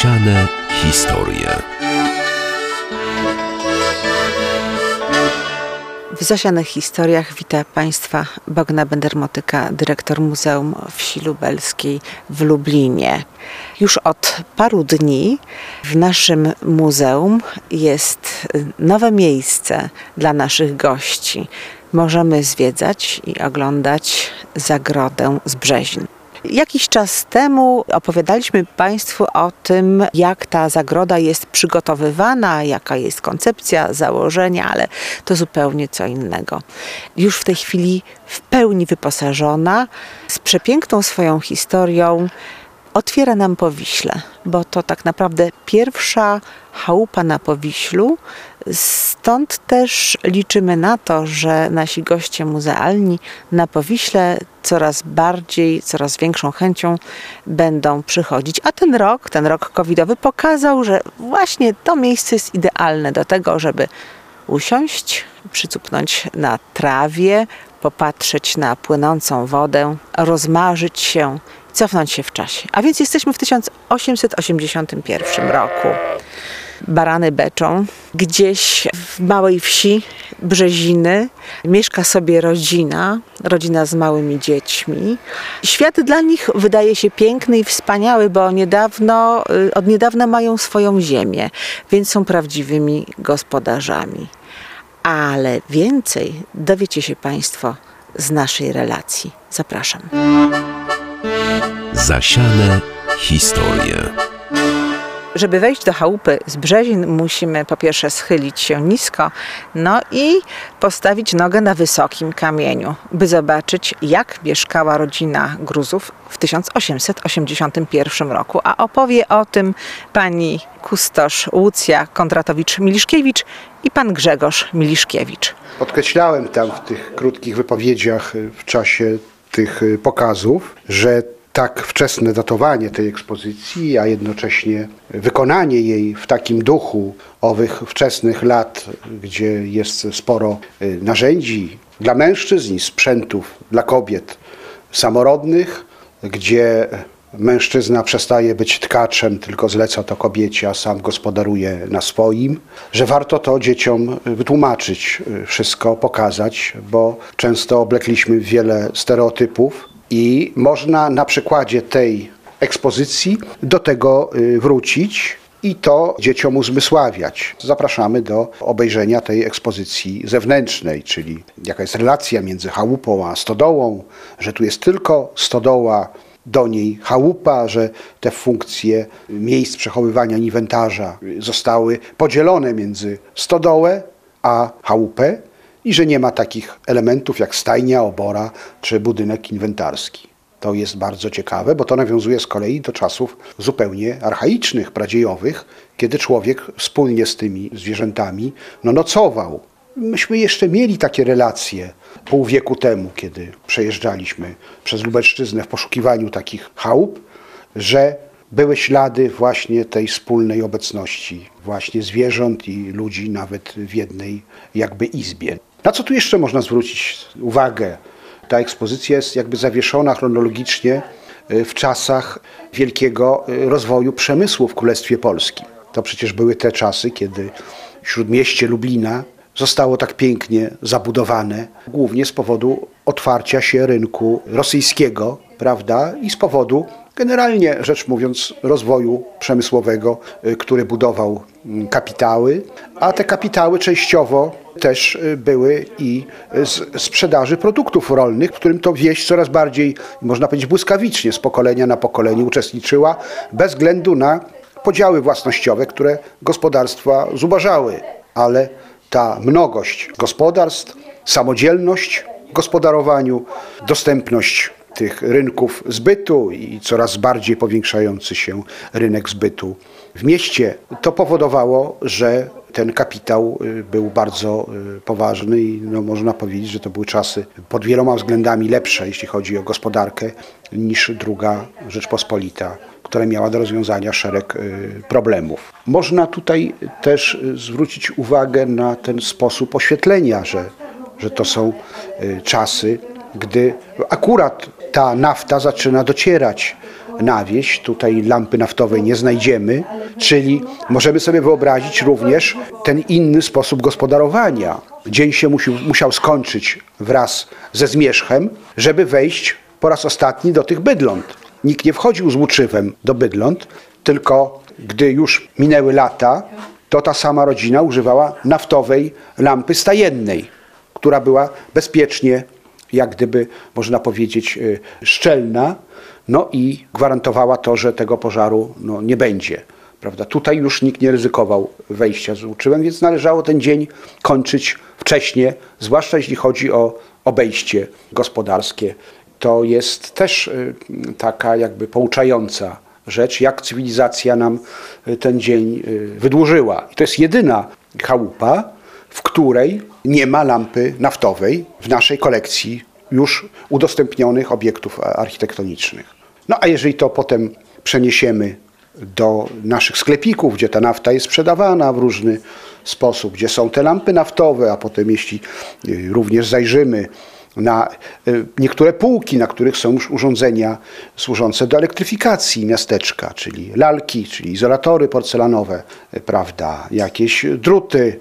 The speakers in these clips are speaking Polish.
Zasiane historie. W Zasianych Historiach wita Państwa Bogna Bendermotyka, dyrektor Muzeum Wsi Lubelskiej w Lublinie. Już od paru dni w naszym muzeum jest nowe miejsce dla naszych gości. Możemy zwiedzać i oglądać zagrodę z Brzezin. Jakiś czas temu opowiadaliśmy Państwu o tym, jak ta zagroda jest przygotowywana, jaka jest koncepcja, założenia, ale to zupełnie co innego. Już w tej chwili w pełni wyposażona, z przepiękną swoją historią, otwiera nam Powiśle, bo to tak naprawdę pierwsza chałupa na Powiślu. Stąd też liczymy na to, że nasi goście muzealni na Powiśle coraz bardziej, coraz większą chęcią będą przychodzić. A ten rok, ten rok covidowy pokazał, że właśnie to miejsce jest idealne do tego, żeby usiąść, przycupnąć na trawie, popatrzeć na płynącą wodę, rozmarzyć się cofnąć się w czasie. A więc jesteśmy w 1881 roku. Barany beczą. Gdzieś w małej wsi Brzeziny mieszka sobie rodzina, rodzina z małymi dziećmi. Świat dla nich wydaje się piękny i wspaniały, bo niedawno, y, od niedawna mają swoją ziemię, więc są prawdziwymi gospodarzami. Ale więcej dowiecie się Państwo z naszej relacji. Zapraszam. Zasiane historie. Żeby wejść do chałupy z Brzezin, musimy po pierwsze schylić się nisko, no i postawić nogę na wysokim kamieniu, by zobaczyć, jak mieszkała rodzina Gruzów w 1881 roku. A opowie o tym pani kustosz Łucja Kondratowicz-Miliszkiewicz i pan Grzegorz Miliszkiewicz. Podkreślałem tam w tych krótkich wypowiedziach w czasie tych pokazów, że tak wczesne datowanie tej ekspozycji, a jednocześnie wykonanie jej w takim duchu owych wczesnych lat, gdzie jest sporo y, narzędzi dla mężczyzn sprzętów dla kobiet samorodnych, gdzie mężczyzna przestaje być tkaczem, tylko zleca to kobiecie, a sam gospodaruje na swoim, że warto to dzieciom wytłumaczyć, y, wszystko pokazać, bo często oblekliśmy wiele stereotypów i można na przykładzie tej ekspozycji do tego y, wrócić i to dzieciom uzmysławiać. Zapraszamy do obejrzenia tej ekspozycji zewnętrznej, czyli jaka jest relacja między chałupą a stodołą, że tu jest tylko stodoła, do niej chałupa, że te funkcje miejsc przechowywania inwentarza zostały podzielone między stodołę a chałupę i że nie ma takich elementów jak stajnia, obora czy budynek inwentarski. To jest bardzo ciekawe, bo to nawiązuje z kolei do czasów zupełnie archaicznych, pradziejowych, kiedy człowiek wspólnie z tymi zwierzętami no, nocował. Myśmy jeszcze mieli takie relacje pół wieku temu, kiedy przejeżdżaliśmy przez Lubelszczyznę w poszukiwaniu takich chałup, że były ślady właśnie tej wspólnej obecności właśnie zwierząt i ludzi nawet w jednej jakby izbie. Na co tu jeszcze można zwrócić uwagę? Ta ekspozycja jest jakby zawieszona chronologicznie y, w czasach wielkiego y, rozwoju przemysłu w Królestwie Polskim. To przecież były te czasy, kiedy śródmieście Lublina zostało tak pięknie zabudowane, głównie z powodu otwarcia się rynku rosyjskiego, prawda, i z powodu generalnie rzecz mówiąc rozwoju przemysłowego, y, który budował mm, kapitały, a te kapitały częściowo też y, były i z sprzedaży produktów rolnych, w którym to wieś coraz bardziej, można powiedzieć błyskawicznie, z pokolenia na pokolenie uczestniczyła, bez względu na podziały własnościowe, które gospodarstwa zubażały. Ale ta mnogość gospodarstw, samodzielność w gospodarowaniu, dostępność tych rynków zbytu i coraz bardziej powiększający się rynek zbytu w mieście, to powodowało, że ten kapitał y, był bardzo y, poważny i no, można powiedzieć, że to były czasy pod wieloma względami lepsze, jeśli chodzi o gospodarkę, niż druga Rzeczpospolita, która miała do rozwiązania szereg y, problemów. Można tutaj też zwrócić uwagę na ten sposób oświetlenia, że, że to są czasy, gdy akurat ta nafta zaczyna docierać na wieś. Tutaj lampy naftowej nie znajdziemy, czyli możemy sobie wyobrazić również ten inny sposób gospodarowania. Dzień się musiał, musiał skończyć wraz ze zmierzchem, żeby wejść po raz ostatni do tych bydląt. Nikt nie wchodził z łuczywem do bydląt, tylko gdy już minęły lata, to ta sama rodzina używała naftowej lampy stajennej, która była bezpiecznie, jak gdyby można powiedzieć, y, szczelna, no i gwarantowała to, że tego pożaru no, nie będzie. Prawda? Tutaj już nikt nie ryzykował wejścia z łuczywem, więc należało ten dzień kończyć wcześniej, zwłaszcza jeśli chodzi o obejście gospodarskie. To jest też y, taka jakby pouczająca rzecz, jak cywilizacja nam y, ten dzień wydłużyła. I to jest jedyna chałupa, w której nie ma lampy naftowej w naszej kolekcji już udostępnionych obiektów architektonicznych. No a jeżeli to potem przeniesiemy do naszych sklepików, gdzie ta nafta jest sprzedawana w różny sposób, gdzie są te lampy naftowe, a potem jeśli y, również zajrzymy na y, niektóre półki, na których są już urządzenia służące do elektryfikacji miasteczka, czyli lalki, czyli izolatory porcelanowe, y, prawda, jakieś druty,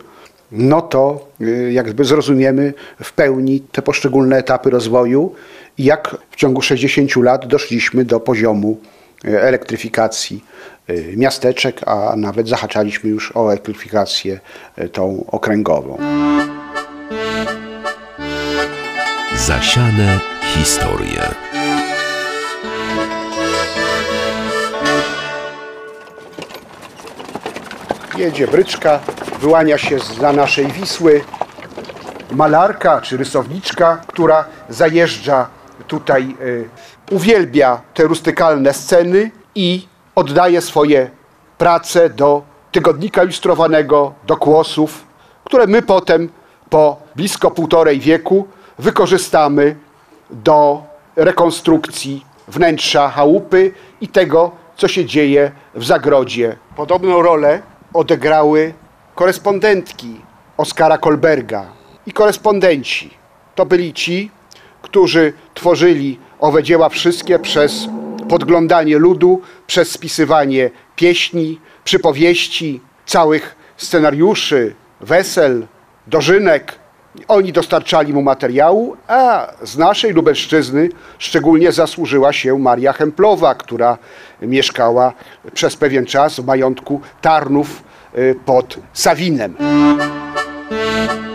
no to jakby zrozumiemy w pełni te poszczególne etapy rozwoju jak w ciągu 60 lat doszliśmy do poziomu elektryfikacji y, miasteczek, a nawet zahaczaliśmy już o elektryfikację y, tą okręgową. Zasiane historie. Jedzie bryczka, wyłania się za naszej Wisły malarka czy rysowniczka, która zajeżdża tutaj y, uwielbia te rustykalne sceny i oddaje swoje prace do tygodnika ilustrowanego, do kłosów, które my potem po blisko półtorej wieku wykorzystamy do rekonstrukcji wnętrza chałupy i tego, co się dzieje w zagrodzie. Podobną rolę odegrały korespondentki Oskara Kolberga i korespondenci. To byli ci, którzy tworzyli owe dzieła wszystkie przez podglądanie ludu, przez spisywanie pieśni, przypowieści, całych scenariuszy, wesel, dożynek. Oni dostarczali mu materiału, a z naszej Lubelszczyzny szczególnie zasłużyła się Maria Hemplowa, która mieszkała przez pewien czas w majątku Tarnów pod Sawinem.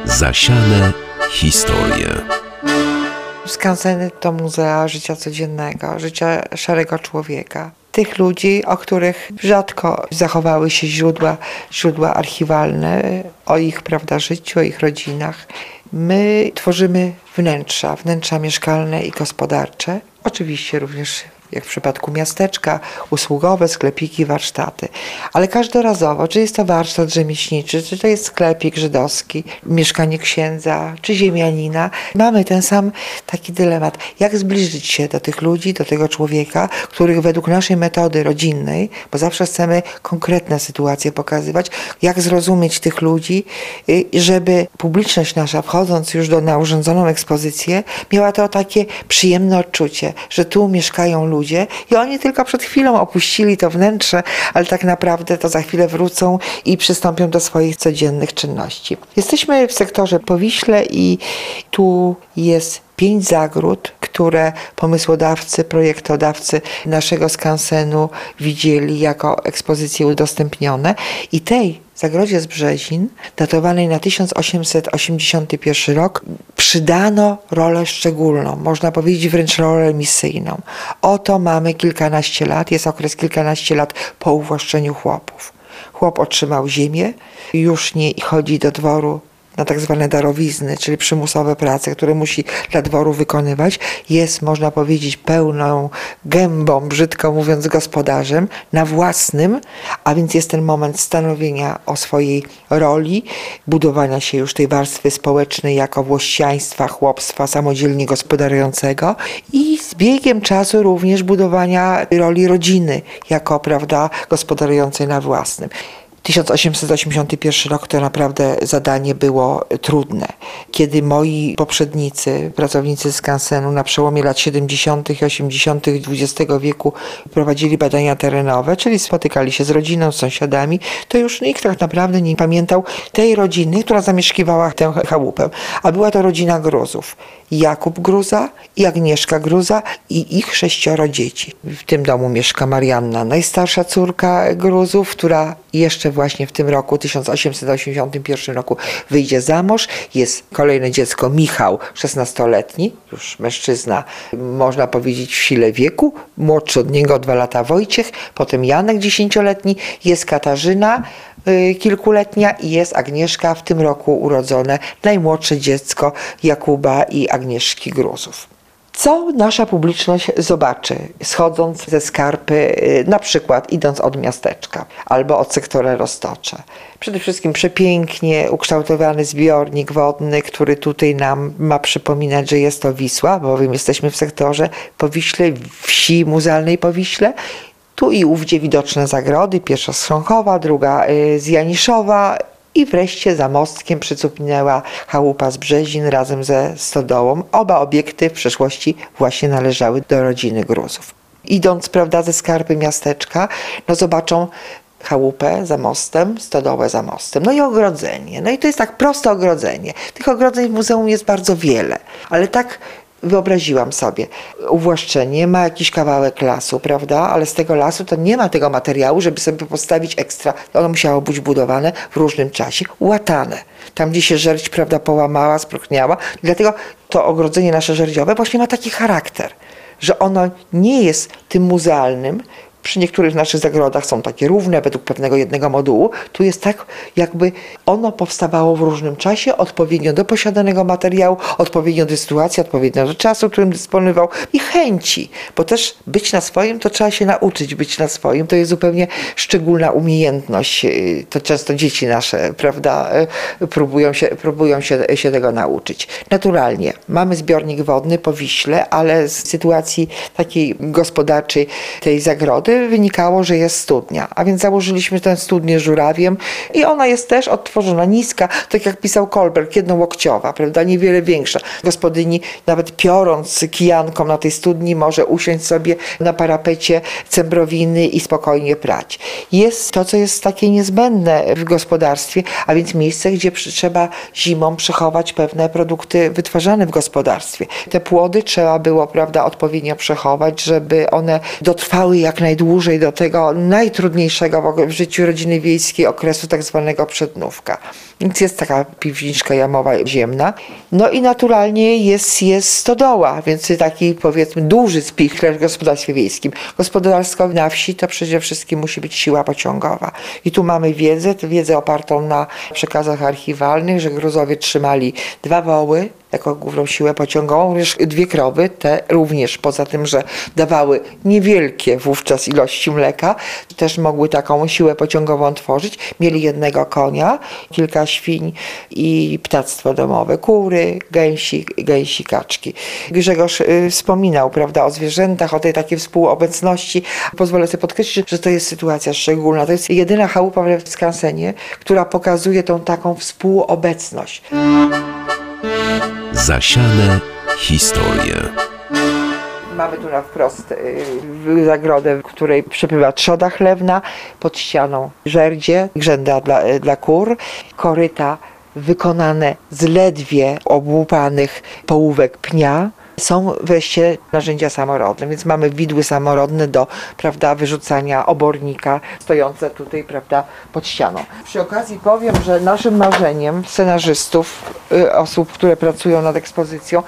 Zasiane historie. Skanseny to muzea życia codziennego, życia szarego człowieka. Tych ludzi, o których rzadko zachowały się źródła, źródła archiwalne o ich prawda, życiu, o ich rodzinach. My tworzymy wnętrza, wnętrza mieszkalne i gospodarcze. Oczywiście również jak w przypadku miasteczka, usługowe, sklepiki, warsztaty. Ale każdorazowo, czy jest to warsztat rzemieślniczy, czy to jest sklepik żydowski, mieszkanie księdza, czy ziemianina, mamy ten sam taki dylemat. Jak zbliżyć się do tych ludzi, do tego człowieka, których według naszej metody rodzinnej, bo zawsze chcemy konkretne sytuacje pokazywać, jak zrozumieć tych ludzi, y, żeby publiczność nasza, wchodząc już do, na urządzoną ekspozycję, miała to takie przyjemne odczucie, że tu mieszkają ludzie, ludzie i oni tylko przed chwilą opuścili to wnętrze, ale tak naprawdę to za chwilę wrócą i przystąpią do swoich codziennych czynności. Jesteśmy w sektorze Powiśle i tu jest pięć zagród, które pomysłodawcy, projektodawcy naszego skansenu widzieli jako ekspozycje udostępnione i tej zagrodzie z Brzezin, datowanej na 1881 rok, przydano rolę szczególną, można powiedzieć wręcz rolę misyjną. Oto mamy kilkanaście lat, jest okres kilkanaście lat po uwłaszczeniu chłopów. Chłop otrzymał ziemię, już nie chodzi do dworu na tak zwane darowizny, czyli przymusowe prace, które musi dla dworu wykonywać, jest, można powiedzieć, pełną gębą, brzydko mówiąc, gospodarzem na własnym, a więc jest ten moment stanowienia o swojej roli, budowania się już tej warstwy społecznej jako włościaństwa, chłopstwa samodzielnie gospodarującego i z biegiem czasu również budowania roli rodziny jako, prawda, gospodarującej na własnym. 1881 rok to naprawdę zadanie było trudne. Kiedy moi poprzednicy, pracownicy z Kansenu na przełomie lat 70. i 80. XX wieku prowadzili badania terenowe, czyli spotykali się z rodziną, z sąsiadami, to już nikt tak naprawdę nie pamiętał tej rodziny, która zamieszkiwała tę chałupę. A była to rodzina Gruzów. Jakub Gruza i Agnieszka Gruza i ich sześcioro dzieci. W tym domu mieszka Marianna, najstarsza córka Gruzów, która jeszcze właśnie w tym roku, 1881 roku, wyjdzie za mąż. Jest kolejne dziecko Michał, 16-letni, już mężczyzna, można powiedzieć w sile wieku, młodszy od niego dwa lata Wojciech, potem Janek, 10-letni, jest Katarzyna, y, kilkuletnia i jest Agnieszka, w tym roku urodzone najmłodsze dziecko Jakuba i Agnieszki Gruzów. Co nasza publiczność zobaczy, schodząc ze skarpy, y, na przykład idąc od miasteczka albo od sektora Roztocze? Przede wszystkim przepięknie ukształtowany zbiornik wodny, który tutaj nam ma przypominać, że jest to Wisła, bowiem jesteśmy w sektorze Powiśle, wsi muzealnej Powiśle. Tu i ówdzie widoczne zagrody, pierwsza z Chrząchowa, druga y, z Janiszowa i wreszcie za mostkiem przycupnęła chałupa z Brzezin razem ze stodołą. Oba obiekty w przeszłości właśnie należały do rodziny Gruzów. Idąc prawda, ze skarpy miasteczka, no zobaczą chałupę za mostem, stodołę za mostem. No i ogrodzenie. No i to jest tak proste ogrodzenie. Tych ogrodzeń w muzeum jest bardzo wiele, ale tak wyobraziłam sobie. Uwłaszczenie ma jakiś kawałek lasu, prawda? Ale z tego lasu to nie ma tego materiału, żeby sobie postawić ekstra. Ono musiało być budowane w różnym czasie, łatane. Tam, gdzie się żerć, prawda, połamała, spróchniała. Dlatego to ogrodzenie nasze żerdziowe właśnie ma taki charakter, że ono nie jest tym muzealnym, przy niektórych naszych zagrodach są takie równe według pewnego jednego modułu. Tu jest tak, jakby ono powstawało w różnym czasie, odpowiednio do posiadanego materiału, odpowiednio do sytuacji, odpowiednio do czasu, którym dysponował i chęci, bo też być na swoim to trzeba się nauczyć być na swoim. To jest zupełnie szczególna umiejętność. To często dzieci nasze, prawda, próbują się, próbują się, się tego nauczyć. Naturalnie mamy zbiornik wodny po Wiśle, ale z sytuacji takiej gospodarczej tej zagrody wynikało, że jest studnia. A więc założyliśmy tę studnię żurawiem i ona jest też odtworzona niska, tak jak pisał Kolberg, jednołokciowa, prawda, niewiele większa. Gospodyni nawet piorąc kijanką na tej studni może usiąść sobie na parapecie cembrowiny i spokojnie prać. Jest to, co jest takie niezbędne w gospodarstwie, a więc miejsce, gdzie trzeba zimą przechować pewne produkty wytwarzane w gospodarstwie. Te płody trzeba było, prawda, odpowiednio przechować, żeby one dotrwały jak najdłużej dłużej do tego najtrudniejszego w życiu rodziny wiejskiej okresu tak zwanego przednówka. Więc jest taka piwniczka jamowa ziemna. No i naturalnie jest, jest stodoła, więc taki powiedzmy duży spichler w gospodarstwie wiejskim. Gospodarstwo na wsi to przede wszystkim musi być siła pociągowa. I tu mamy wiedzę, wiedzę opartą na przekazach archiwalnych, że Gruzowie trzymali dwa woły, jako główną siłę pociągową, również dwie krowy, te również poza tym, że dawały niewielkie wówczas ilości mleka, też mogły taką siłę pociągową tworzyć. Mieli jednego konia, kilka świń i ptactwo domowe, kury, gęsi, gęsi kaczki. Grzegorz y, wspominał prawda, o zwierzętach, o tej takiej współobecności. Pozwolę sobie podkreślić, że to jest sytuacja szczególna. To jest jedyna chałupa w Skansenie, która pokazuje tą taką współobecność. Zasiane historie. Mamy tu na wprost y, zagrodę, w której przepływa trzoda chlewna, pod ścianą żerdzie, grzęda dla, y, dla kur, koryta wykonane z ledwie obłupanych połówek pnia, są wreszcie narzędzia samorodne, więc mamy widły samorodne do prawda, wyrzucania obornika stojące tutaj prawda, pod ścianą. Przy okazji powiem, że naszym marzeniem scenarzystów, y, osób, które pracują nad ekspozycją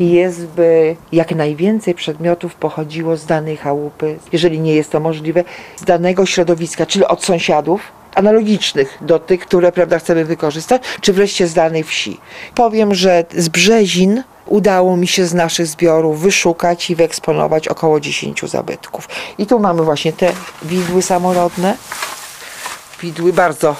jest, by jak najwięcej przedmiotów pochodziło z danej chałupy, jeżeli nie jest to możliwe, z danego środowiska, czyli od sąsiadów, analogicznych do tych, które prawda, chcemy wykorzystać, czy wreszcie z danej wsi. Powiem, że z Brzezin udało mi się z naszych zbiorów wyszukać i wyeksponować około 10 zabytków. I tu mamy właśnie te widły samorodne. Widły bardzo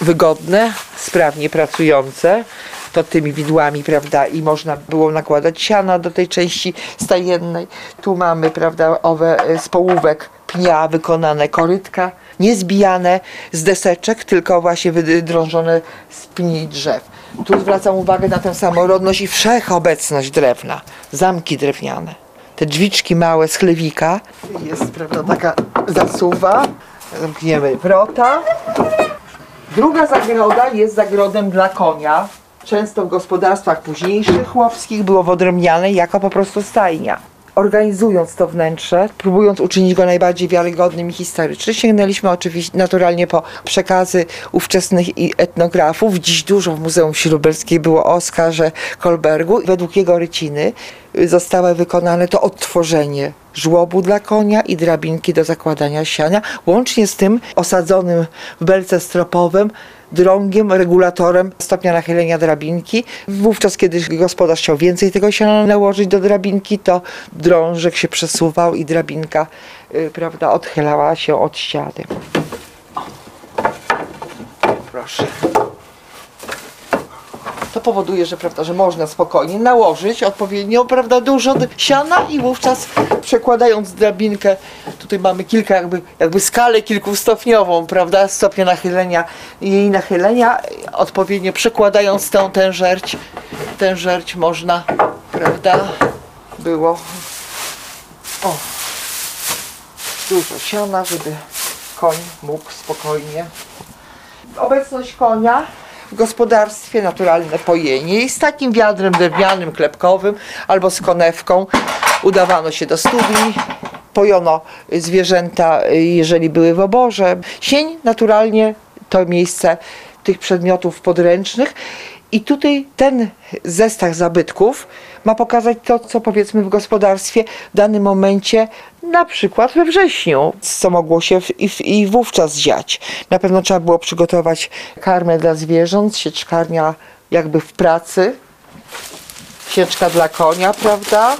wygodne, sprawnie pracujące. To tymi widłami, prawda, i można było nakładać siana do tej części stajennej. Tu mamy, prawda, owe z połówek pnia wykonane korytka Nie zbijane z deseczek, tylko właśnie wydrążone z pni drzew. Tu zwracam uwagę na tę samorodność i wszechobecność drewna. Zamki drewniane. Te drzwiczki małe z chlewika. Jest, prawda, taka zasuwa. Zamkniemy wrota. Druga zagroda jest zagrodem dla konia. Często w gospodarstwach późniejszych chłopskich było wyodrębniane jako po prostu stajnia. Organizując to wnętrze, próbując uczynić go najbardziej wiarygodnym i historycznym, sięgnęliśmy oczywiście naturalnie po przekazy ówczesnych etnografów. Dziś dużo w Muzeum Ślubelskie było o Oskarze Kolbergu. Według jego ryciny zostało wykonane to odtworzenie żłobu dla konia i drabinki do zakładania siania, łącznie z tym osadzonym w belce stropowym drągiem, regulatorem stopnia nachylenia drabinki. Wówczas, kiedy gospodarz chciał więcej tego siana nałożyć do drabinki, to drążek się przesuwał i drabinka y, prawda, odchylała się od ściany. O. Proszę. To powoduje, że, prawda, że można spokojnie nałożyć odpowiednio prawda, dużo siana i wówczas przekładając drabinkę, tutaj mamy kilka jakby, jakby skalę kilkustopniową, prawda, stopnia nachylenia jej nachylenia, odpowiednio przekładając tę, tę żerć, tę żerć można, prawda, było o, dużo siana, żeby koń mógł spokojnie obecność konia w gospodarstwie, naturalne pojenie i z takim wiadrem drewnianym, klepkowym albo z konewką udawano się do studni, pojono zwierzęta, jeżeli były w oborze. Sień naturalnie to miejsce tych przedmiotów podręcznych i tutaj ten zestaw zabytków ma pokazać to, co powiedzmy w gospodarstwie w danym momencie, na przykład we wrześniu, co mogło się w, i, i wówczas dziać. Na pewno trzeba było przygotować karmę dla zwierząt, sieczkarnia jakby w pracy, sieczka dla konia, prawda?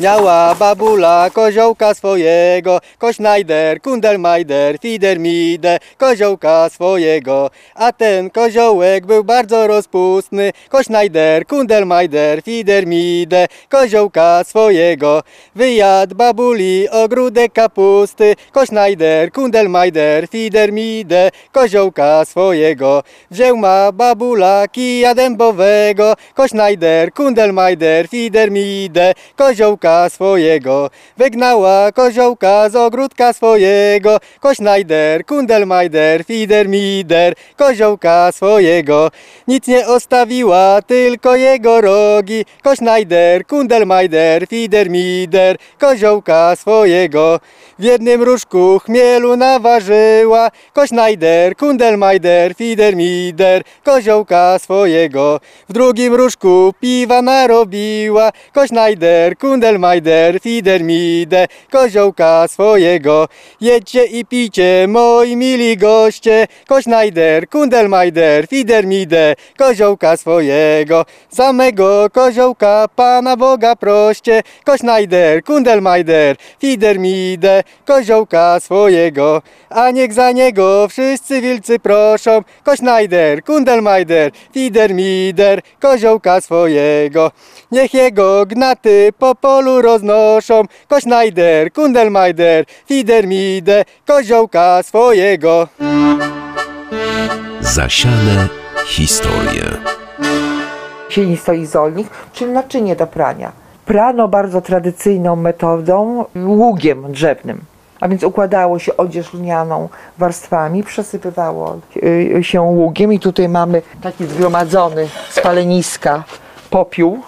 Miała babula koziołka swojego, kośnajder, kundelmajder, fidermide, koziołka swojego. A ten koziołek był bardzo rozpustny, kośnajder, kundelmajder, fidermide, koziołka swojego. Wyjadł babuli ogródek kapusty, kośnajder, kundelmajder, fidermide, koziołka swojego. Wziął ma babula kija dębowego, kośnajder, kundelmajder, fidermide, koziołka swojego. Wygnała koziołka z ogródka swojego, kośnajder, kundelmajder, fidermider, koziołka swojego. Nic nie ostawiła, tylko jego rogi, kośnajder, kundelmajder, fidermider, koziołka swojego. W jednym różku chmielu naważyła, kośnajder, kundelmajder, fidermider, koziołka swojego. W drugim różku piwa narobiła, kośnajder, kundelmajder, fidermide, koziołka swojego. Jedźcie i picie, moi mili goście, kośnajder, kundelmajder, fidermide, koziołka swojego. Samego koziołka Pana Boga proście, kośnajder, kundelmajder, fidermide, koziołka swojego. A niech za niego wszyscy wilcy proszą, kośnajder, kundelmajder, fidermider, koziołka swojego. Niech jego gnaty po polu roznoszą, kośnajder, kundelmajder, fidermide, koziołka swojego. Zasiane historie. sieni stoi zolnik, czyli naczynie do prania. Prano bardzo tradycyjną metodą, ługiem drzewnym. A więc układało się odzież lnianą warstwami, przesypywało y, się ługiem i tutaj mamy taki zgromadzony z paleniska popiół.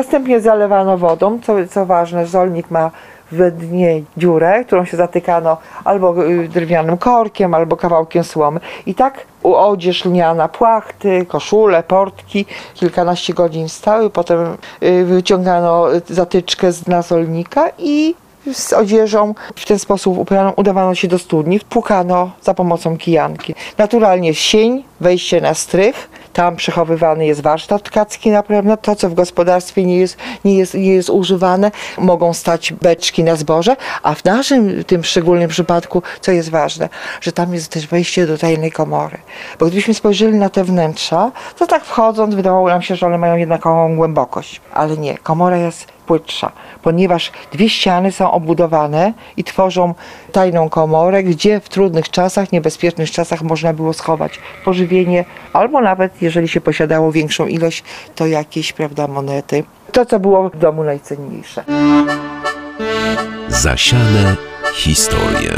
Następnie zalewano wodą, co, co ważne, zolnik ma w dnie dziurę, którą się zatykano albo y, drewnianym korkiem, albo kawałkiem słomy. I tak odzież lniana, płachty, koszule, portki, kilkanaście godzin stały, potem y, wyciągano zatyczkę z dna zolnika i z odzieżą w ten sposób upraną udawano się do studni, płukano za pomocą kijanki. Naturalnie sień, wejście na strych, tam przechowywany jest warsztat tkacki na pewno, to co w gospodarstwie nie jest, nie jest, nie jest używane, mogą stać beczki na zboże, a w naszym tym szczególnym przypadku, co jest ważne, że tam jest też wejście do tajnej komory. Bo gdybyśmy spojrzeli na te wnętrza, to tak wchodząc wydawało nam się, że one mają jednakową głębokość, ale nie, komora jest płytsza, ponieważ dwie ściany są obudowane i tworzą tajną komorę, gdzie w trudnych czasach, niebezpiecznych czasach można było schować pożywienie, albo nawet jeżeli się posiadało większą ilość, to jakieś, prawda, monety. To, co było w domu najcenniejsze. Zasiane historie.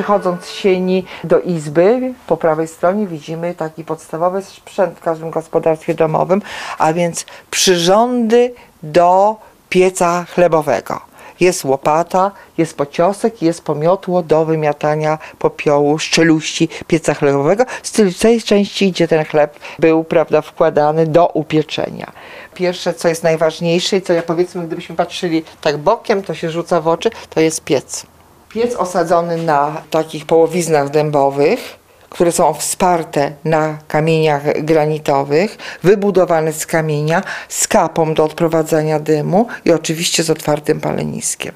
Przychodząc z sieni do izby, po prawej stronie widzimy taki podstawowy sprzęt w każdym gospodarstwie domowym, a więc przyrządy do pieca chlebowego. Jest łopata, jest pociosek, jest pomiotło do wymiatania popiołu z czeluści pieca chlebowego. Z tej- części, gdzie ten chleb był prawda, wkładany do upieczenia. Pierwsze, co jest najważniejsze i co ja powiedzmy, gdybyśmy patrzyli tak bokiem, to się rzuca w oczy, to jest piec. Piec osadzony na takich połowiznach dębowych, które są wsparte na kamieniach granitowych, wybudowany z kamienia, z kapą do odprowadzania dymu i oczywiście z otwartym paleniskiem.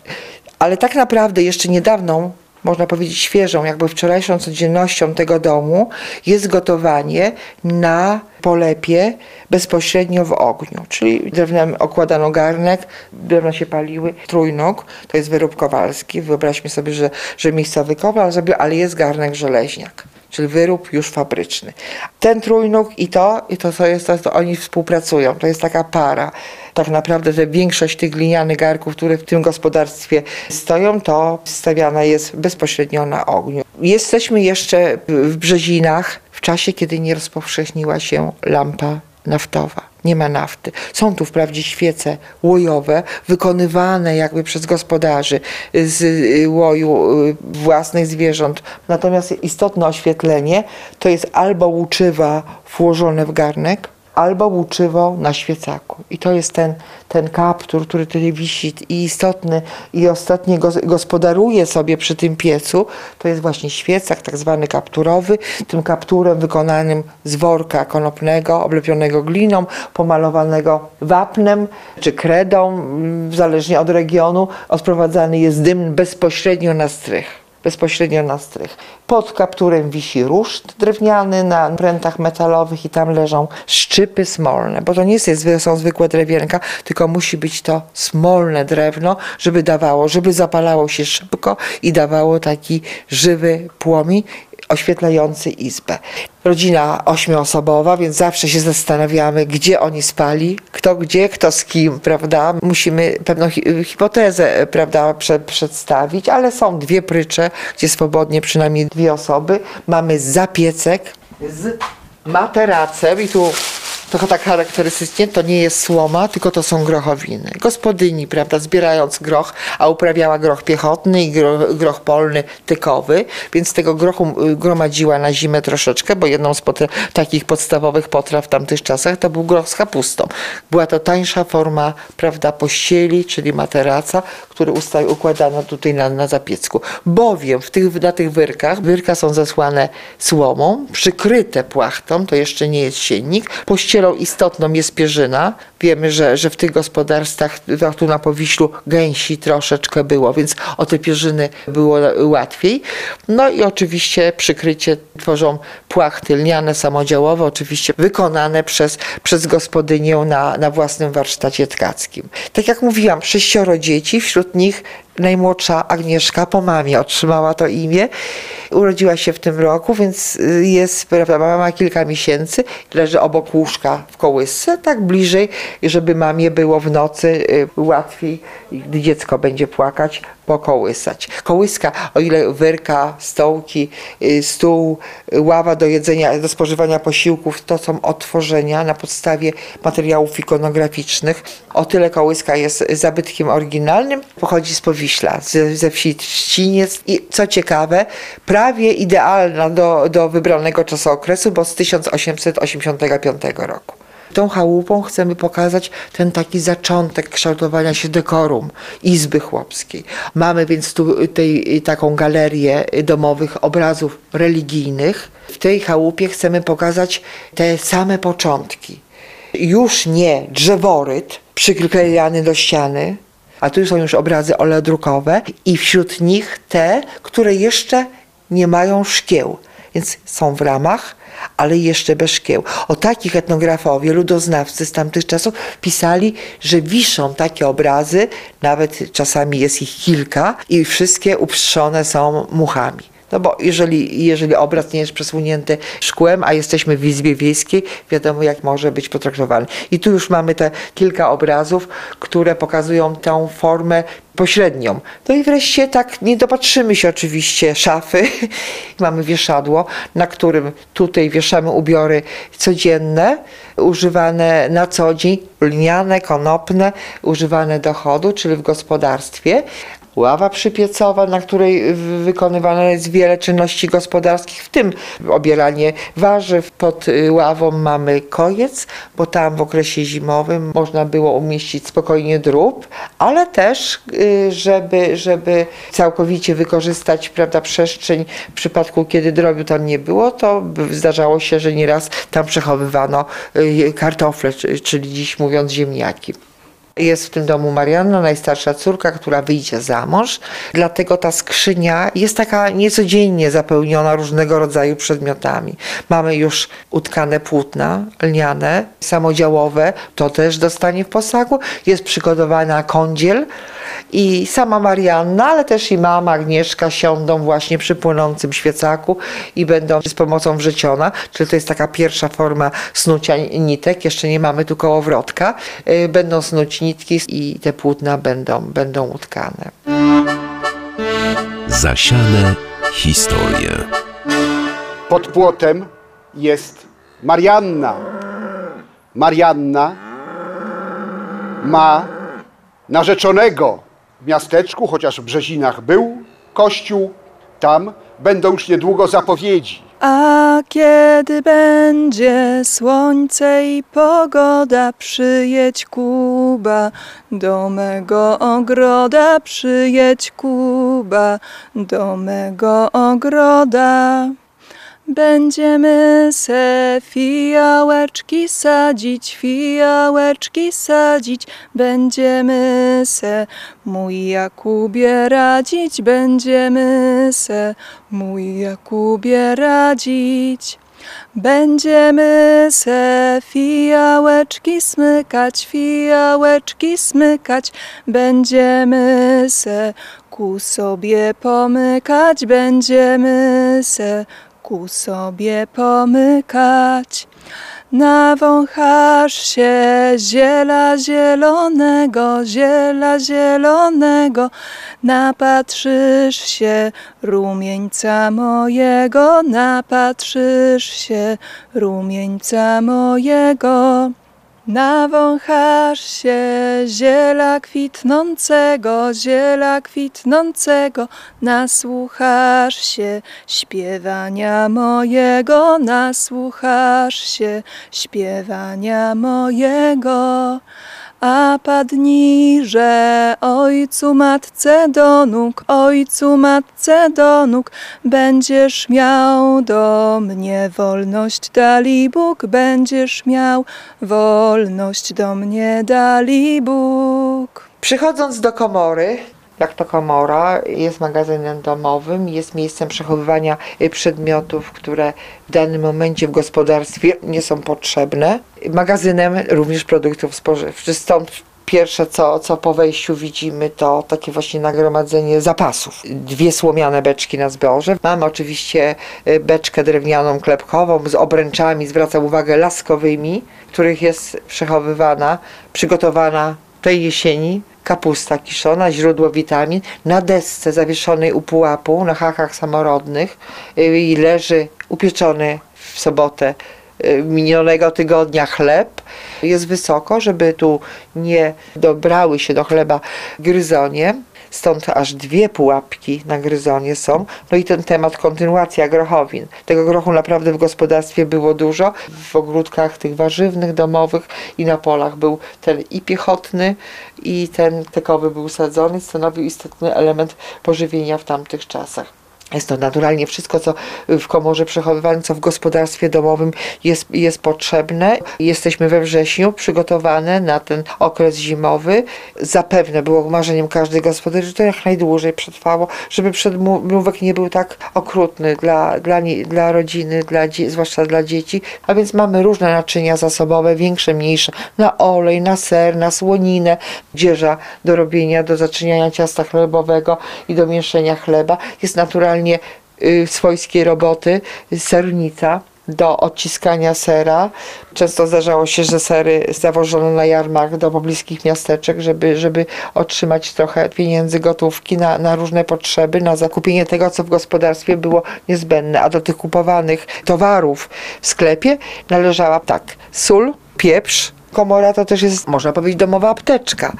Ale tak naprawdę jeszcze niedawną, można powiedzieć świeżą, jakby wczorajszą codziennością tego domu jest gotowanie na polepie bezpośrednio w ogniu. Czyli drewnem okładano garnek, drewno się paliły, trójnóg, to jest wyrób kowalski. Wyobraźmy sobie, że, że miejscowy kowal zrobił, ale jest garnek żeleźniak czyli wyrób już fabryczny. Ten trójnóg i to, i to co jest, to, oni współpracują, to jest taka para. Tak naprawdę że większość tych glinianych garków, które w tym gospodarstwie stoją, to stawiana jest bezpośrednio na ogniu. Jesteśmy jeszcze w Brzezinach w czasie, kiedy nie rozpowszechniła się lampa naftowa. Nie ma nafty. Są tu wprawdzie świece łojowe, wykonywane jakby przez gospodarzy z y, łoju y, własnych zwierząt. Natomiast istotne oświetlenie to jest albo łuczywa włożone w garnek, albo łuczywo na świecaku. I to jest ten, ten kaptur, który tutaj wisi i istotny i ostatnio gos- gospodaruje sobie przy tym piecu. To jest właśnie świecak, tak zwany kapturowy. Tym kapturem wykonanym z worka konopnego, oblepionego gliną, pomalowanego wapnem czy kredą, mm, zależnie od regionu, odprowadzany jest dym bezpośrednio na strych bezpośrednio na strych. Pod kapturem wisi ruszt drewniany na prętach metalowych i tam leżą szczypy smolne, bo to nie są zwykłe drewienka, tylko musi być to smolne drewno, żeby dawało, żeby zapalało się szybko i dawało taki żywy płomień oświetlający izbę. Rodzina ośmioosobowa, więc zawsze się zastanawiamy, gdzie oni spali, kto gdzie, kto z kim, prawda? Musimy pewną hi- hipotezę, prawda, prze, przedstawić, ale są dwie prycze, gdzie swobodnie przynajmniej dwie osoby. Mamy zapiecek z materacem i tu trochę tak charakterystycznie, to nie jest słoma, tylko to są grochowiny. Gospodyni, prawda, zbierając groch, a uprawiała groch piechotny i groch, groch polny tykowy, więc tego grochu y, gromadziła na zimę troszeczkę, bo jedną z potra- takich podstawowych potraw w tamtych czasach to był groch z kapustą. Była to tańsza forma, prawda, pościeli, czyli materaca, który usta- układano tutaj na, na zapiecku. Bowiem w tych, na tych wyrkach, wyrka są zasłane słomą, przykryte płachtą, to jeszcze nie jest siennik. Pościelą istotną jest pierzyna. Wiemy, że, że w tych gospodarstwach tu na Powiślu gęsi troszeczkę było, więc o te pierzyny było łatwiej. No i oczywiście przykrycie tworzą płachty lniane, samodziałowe, oczywiście wykonane przez, przez gospodynię na, na własnym warsztacie tkackim. Tak jak mówiłam, sześcioro dzieci, wśród nich najmłodsza Agnieszka po mamie otrzymała to imię. Urodziła się w tym roku, więc y, jest, prawda, mama ma kilka miesięcy, leży obok łóżka w kołysce, tak bliżej, żeby mamie było w nocy y, łatwiej, gdy dziecko będzie płakać, pokołysać. Kołyska, o ile wyrka, stołki, y, stół, y, ława do jedzenia, do spożywania posiłków, to są otworzenia na podstawie materiałów ikonograficznych. O tyle kołyska jest zabytkiem oryginalnym, pochodzi z Powiśla, ze, ze wsi Trzciniec i co ciekawe, prawie idealna do, do wybranego czasookresu, bo z 1885 roku. Tą chałupą chcemy pokazać ten taki zaczątek kształtowania się dekorum Izby Chłopskiej. Mamy więc tu tej, taką galerię domowych obrazów religijnych. W tej chałupie chcemy pokazać te same początki. Już nie drzeworyt przyklejany do ściany, a tu są już obrazy oleodrukowe i wśród nich te, które jeszcze nie mają szkieł, więc są w ramach, ale jeszcze bez szkieł. O takich etnografowie, ludoznawcy z tamtych czasów pisali, że wiszą takie obrazy, nawet czasami jest ich kilka i wszystkie upstrzone są muchami. No bo jeżeli, jeżeli obraz nie jest przesunięty szkłem, a jesteśmy w Izbie Wiejskiej, wiadomo jak może być potraktowany. I tu już mamy te kilka obrazów, które pokazują tę formę pośrednią. No i wreszcie tak nie dopatrzymy się oczywiście szafy. mamy wieszadło, na którym tutaj wieszamy ubiory codzienne, używane na co dzień, lniane, konopne, używane do chodu, czyli w gospodarstwie ława przypiecowa, na której wykonywane jest wiele czynności gospodarskich, w tym obieranie warzyw. Pod y, ławą mamy kojec, bo tam w okresie zimowym można było umieścić spokojnie drób, ale też, y, żeby, żeby całkowicie wykorzystać prawda, przestrzeń w przypadku, kiedy drobiu tam nie było, to zdarzało się, że nieraz tam przechowywano y, kartofle, czyli dziś mówiąc ziemniaki. Jest w tym domu Marianna, najstarsza córka, która wyjdzie za mąż. Dlatego ta skrzynia jest taka niecodziennie zapełniona różnego rodzaju przedmiotami. Mamy już utkane płótna lniane, samodziałowe, to też dostanie w posagu. Jest przygotowana kądziel i sama Marianna, ale też i mama Agnieszka siądą właśnie przy płynącym świecaku i będą z pomocą wrzeciona, czyli to jest taka pierwsza forma snucia nitek, jeszcze nie mamy tu kołowrotka. Y, będą snuć nitki i te płótna będą, będą utkane. Zasiane historie. Pod płotem jest Marianna. Marianna ma narzeczonego w miasteczku, chociaż w Brzezinach był kościół, tam będą już niedługo zapowiedzi. A kiedy będzie słońce i pogoda, przyjedź Kuba, do mego ogroda, przyjedź Kuba, do mego ogroda. Będziemy se fijałeczki sadzić, fijałeczki sadzić, będziemy se mój Jakubie radzić, będziemy se mój Jakubie radzić. Będziemy se fijałeczki smykać, fijałeczki smykać, będziemy se ku sobie pomykać, będziemy se ku sobie pomykać. Nawąchasz się ziela zielonego, ziela zielonego, napatrzysz się rumieńca mojego, napatrzysz się rumieńca mojego. Nawąchasz się ziela kwitnącego, ziela kwitnącego, nasłuchasz się śpiewania mojego, nasłuchasz się śpiewania mojego. A padnijże ojcu matce do nóg, ojcu matce do nóg, będziesz miał do mnie wolność dali Bóg, będziesz miał wolność do mnie dali Bóg. Przychodząc do komory, jak to komora, jest magazynem domowym, jest miejscem przechowywania y, przedmiotów, które w danym momencie w gospodarstwie nie są potrzebne. Magazynem również produktów spożywczych. Stąd pierwsze, co, co po wejściu widzimy, to takie właśnie nagromadzenie zapasów. Dwie słomiane beczki na zboże. Mamy oczywiście y, beczkę drewnianą klepkową z obręczami, zwracam uwagę, laskowymi, których jest przechowywana, przygotowana tej jesieni kapusta kiszona, źródło witamin, na desce zawieszonej u pułapu, na hachach samorodnych i leży upieczony w sobotę minionego tygodnia chleb. Jest wysoko, żeby tu nie dobrały się do chleba gryzonie stąd aż dwie pułapki na gryzonie są. No i ten temat kontynuacja grochowin. Tego grochu naprawdę w gospodarstwie było dużo. W ogródkach tych warzywnych, domowych i na polach był ten i piechotny i ten tekowy był sadzony. Stanowił istotny element pożywienia w tamtych czasach. Jest to naturalnie wszystko, co w komorze przechowywane, co w gospodarstwie domowym jest, jest potrzebne. Jesteśmy we wrześniu przygotowane na ten okres zimowy. Zapewne było marzeniem każdej gospody, że to jak najdłużej przetrwało, żeby przedmówek nie był tak okrutny dla, dla, dla rodziny, dla, zwłaszcza dla dzieci. A więc mamy różne naczynia zasobowe, większe, mniejsze, na olej, na ser, na słoninę, dzieża do robienia, do zaczyniania ciasta chlebowego i do mieszania chleba. Jest naturalnie Y, swojskiej roboty, sernica do odciskania sera. Często zdarzało się, że sery zawożono na jarmark do pobliskich miasteczek, żeby, żeby otrzymać trochę pieniędzy, gotówki na, na różne potrzeby, na zakupienie tego, co w gospodarstwie było niezbędne. A do tych kupowanych towarów w sklepie należała tak, sól, pieprz, komora to też jest, można powiedzieć, domowa apteczka.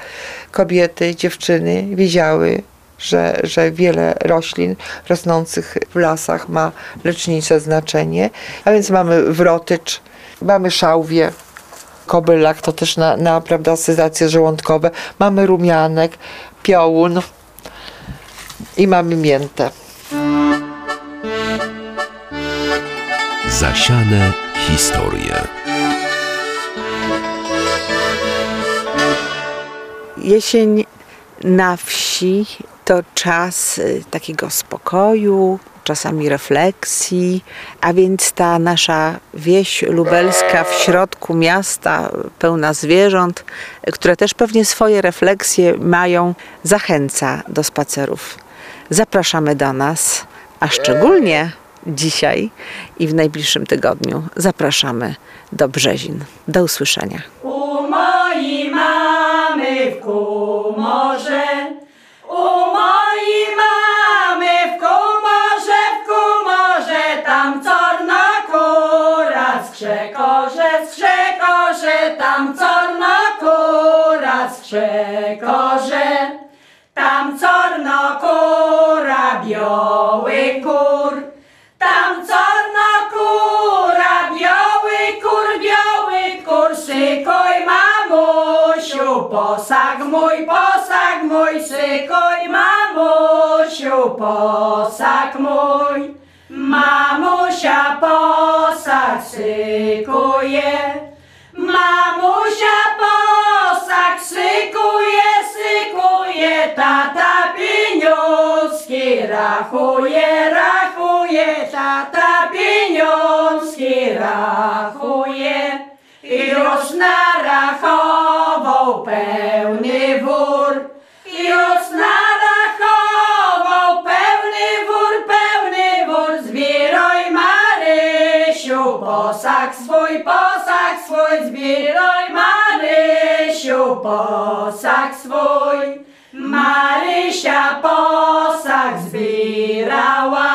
Kobiety, dziewczyny wiedziały, że, że wiele roślin rosnących w lasach ma lecznicze znaczenie. A więc mamy wrotycz, mamy szałwię, kobylak to też na, na prawda, sezacje żołądkowe, mamy rumianek, piołun i mamy miętę. Zasiane historie. Jesień na wsi to czas y, takiego spokoju, czasami refleksji, a więc ta nasza wieś lubelska w środku miasta, pełna zwierząt, które też pewnie swoje refleksje mają, zachęca do spacerów. Zapraszamy do nas, a szczególnie dzisiaj i w najbliższym tygodniu zapraszamy do Brzezin. Do usłyszenia. Kura skrzekorze. Tam corno kura, biały kur, tam corno kura, biały kur, biały kur, sykoj mamusiu, posag mój, posag mój, sykoj mamusiu, posag mój. Mamusia posag sykuje, mamusia posag tata pieniążki rachuje, rachuje, tata pieniążki rachuje. I już narachował pełny wór, i już narachował pełny wór, pełny wór, zbieraj Marysiu, posag swój, posag swój, zbieraj Marysiu, posag swój. Posag zbierała,